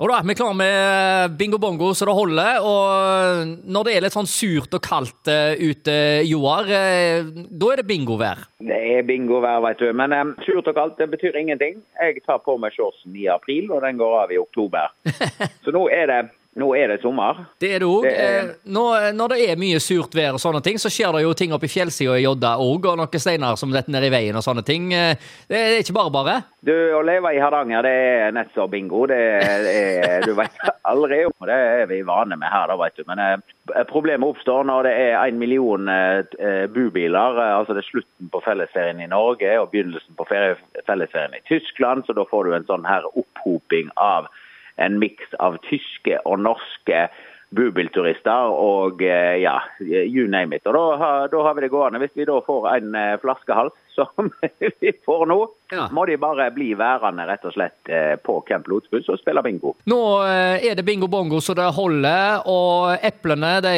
Og da er vi klar med bingo bongo så det holder. Og når det er litt sånn surt og kaldt uh, ute, Joar, uh, da er det bingovær? Det er bingovær, vet du. Men um, surt og kaldt det betyr ingenting. Jeg tar på meg shortsen i april, og den går av i oktober. så nå er det nå er det sommer. Det er det òg. Er... Når, det er mye surt vær og sånne ting, så skjer det jo ting oppe i fjellsida i Jodda òg, og noen steiner som detter ned i veien og sånne ting. Det er ikke bare bare? Du, å leve i Hardanger, det er nett så bingo. Det er, du vet aldri om det er vi vane med her, da, vet du. Men eh, problemet oppstår når det er en million eh, bubiler. Altså det er slutten på fellesferien i Norge og begynnelsen på fellesferien i Tyskland, så da får du en sånn her opphoping av en miks av tyske og norske bubilturister og eh, ja, you name it. Og da, da, har vi det gående. Hvis vi da får en eh, flaskehals, som vi får nå, ja. må de bare bli værende rett og slett eh, på Camp Lotsbuss og spille bingo. Nå er det bingo bongo så det holder, og eplene de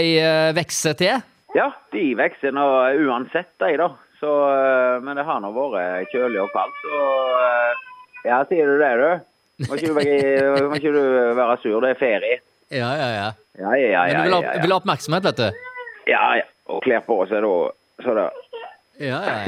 vokser til? Ja, de vokser nå uansett, de, da. Så, men det har nå vært kjølig og kaldt. Og ja, sier du det, du? Må ikke, du, må ikke du være sur, det er ferie. Ja, ja, ja. ja, ja, ja Men du vil ha, vil ha oppmerksomhet, vet du? Ja, ja. Og kler på seg da så da ja, ja.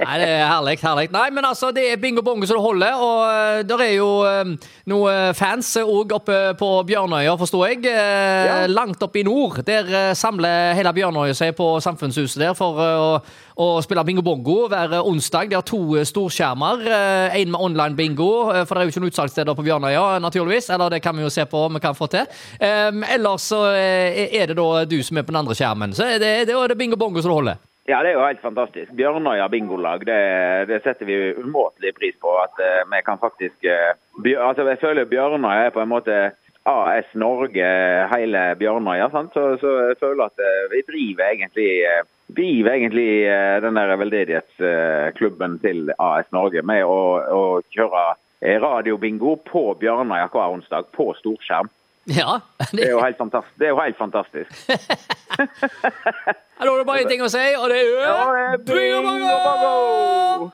Nei, det er herlig. herlig. Nei, men altså, det er bingo bongo som det holder. Og uh, der er jo uh, noen fans òg oppe på Bjørnøya, forstår jeg. Ja. Langt oppe i nord. Der samler hele Bjørnøya seg på Samfunnshuset der for å, å spille bingo bongo hver onsdag. De har to storskjermer. En med online bingo, for det er jo ikke noen utsalgssteder på Bjørnøya, naturligvis. Eller det kan vi jo se på om vi kan få til. Ellers så er det da du som er på den andre skjermen. Så det, det, det er bingo bongo som det holder. Ja, det er jo helt fantastisk. Bjørnøya bingolag, det, det setter vi umåtelig pris på. At uh, vi kan faktisk uh, altså Jeg føler Bjørnøya er på en måte AS Norge, hele Bjørnøya. Så, så, jeg føler at uh, vi driver egentlig, driver egentlig den der veldedighetsklubben til AS Norge med å, å kjøre radiobingo på Bjørnøya hver onsdag på storskjerm. Ja. Det, er jo helt fantastisk. Det er jo helt fantastisk. Da er det bare én ting å si, og det er Bingo!